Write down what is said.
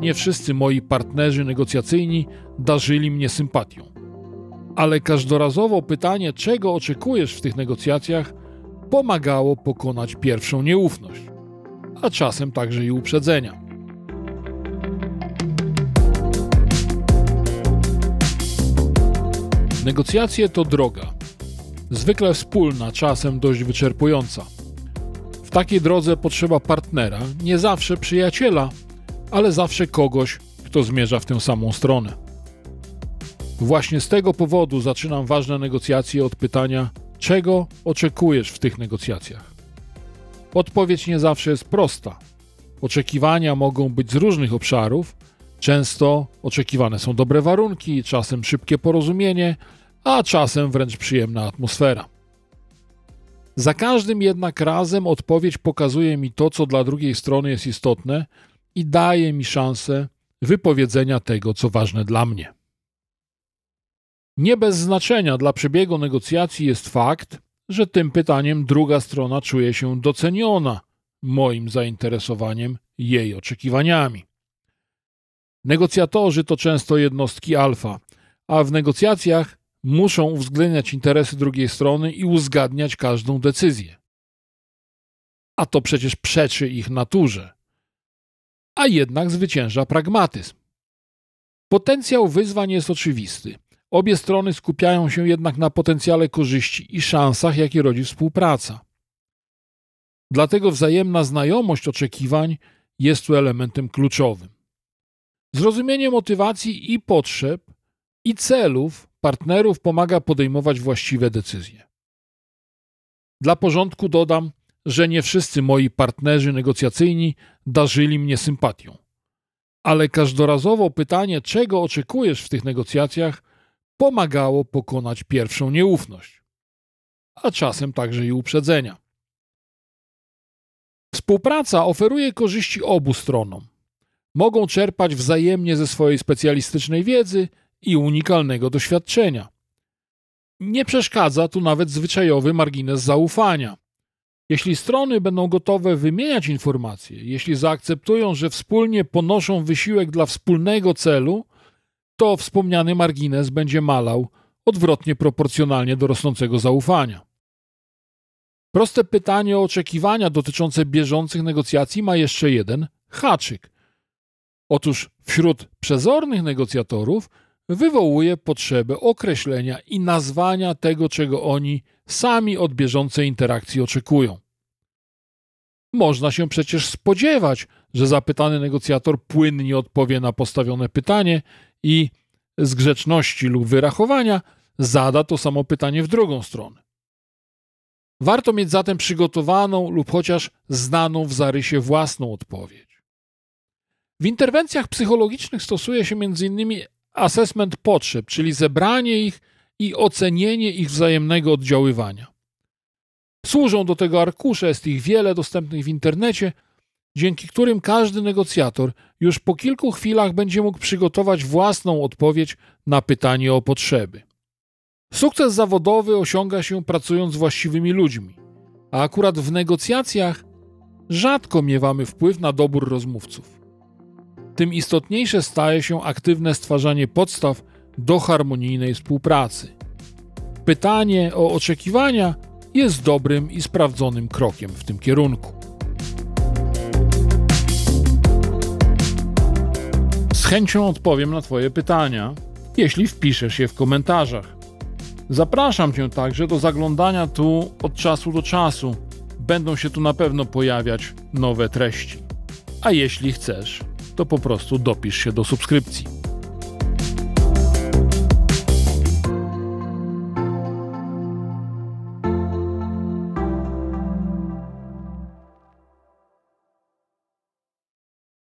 nie wszyscy moi partnerzy negocjacyjni darzyli mnie sympatią. Ale każdorazowo pytanie, czego oczekujesz w tych negocjacjach, pomagało pokonać pierwszą nieufność, a czasem także i uprzedzenia. Negocjacje to droga, zwykle wspólna, czasem dość wyczerpująca. W takiej drodze potrzeba partnera, nie zawsze przyjaciela, ale zawsze kogoś, kto zmierza w tę samą stronę. Właśnie z tego powodu zaczynam ważne negocjacje od pytania, czego oczekujesz w tych negocjacjach? Odpowiedź nie zawsze jest prosta. Oczekiwania mogą być z różnych obszarów. Często oczekiwane są dobre warunki, czasem szybkie porozumienie, a czasem wręcz przyjemna atmosfera. Za każdym jednak razem odpowiedź pokazuje mi to, co dla drugiej strony jest istotne i daje mi szansę wypowiedzenia tego, co ważne dla mnie. Nie bez znaczenia dla przebiegu negocjacji jest fakt, że tym pytaniem druga strona czuje się doceniona moim zainteresowaniem jej oczekiwaniami. Negocjatorzy to często jednostki alfa, a w negocjacjach muszą uwzględniać interesy drugiej strony i uzgadniać każdą decyzję. A to przecież przeczy ich naturze. A jednak zwycięża pragmatyzm. Potencjał wyzwań jest oczywisty. Obie strony skupiają się jednak na potencjale korzyści i szansach, jakie rodzi współpraca. Dlatego wzajemna znajomość oczekiwań jest tu elementem kluczowym. Zrozumienie motywacji i potrzeb i celów partnerów pomaga podejmować właściwe decyzje. Dla porządku dodam, że nie wszyscy moi partnerzy negocjacyjni darzyli mnie sympatią. Ale każdorazowo pytanie, czego oczekujesz w tych negocjacjach, pomagało pokonać pierwszą nieufność, a czasem także i uprzedzenia. Współpraca oferuje korzyści obu stronom. Mogą czerpać wzajemnie ze swojej specjalistycznej wiedzy i unikalnego doświadczenia. Nie przeszkadza tu nawet zwyczajowy margines zaufania. Jeśli strony będą gotowe wymieniać informacje, jeśli zaakceptują, że wspólnie ponoszą wysiłek dla wspólnego celu, to wspomniany margines będzie malał odwrotnie proporcjonalnie do rosnącego zaufania. Proste pytanie o oczekiwania dotyczące bieżących negocjacji ma jeszcze jeden haczyk. Otóż wśród przezornych negocjatorów wywołuje potrzebę określenia i nazwania tego, czego oni sami od bieżącej interakcji oczekują. Można się przecież spodziewać, że zapytany negocjator płynnie odpowie na postawione pytanie i z grzeczności lub wyrachowania zada to samo pytanie w drugą stronę. Warto mieć zatem przygotowaną lub chociaż znaną w zarysie własną odpowiedź. W interwencjach psychologicznych stosuje się m.in. assessment potrzeb, czyli zebranie ich i ocenienie ich wzajemnego oddziaływania. Służą do tego arkusze, jest ich wiele dostępnych w internecie, dzięki którym każdy negocjator już po kilku chwilach będzie mógł przygotować własną odpowiedź na pytanie o potrzeby. Sukces zawodowy osiąga się pracując z właściwymi ludźmi, a akurat w negocjacjach rzadko miewamy wpływ na dobór rozmówców. Tym istotniejsze staje się aktywne stwarzanie podstaw do harmonijnej współpracy. Pytanie o oczekiwania jest dobrym i sprawdzonym krokiem w tym kierunku. Z chęcią odpowiem na Twoje pytania, jeśli wpiszesz je w komentarzach. Zapraszam Cię także do zaglądania tu od czasu do czasu. Będą się tu na pewno pojawiać nowe treści. A jeśli chcesz, to po prostu dopisz się do subskrypcji.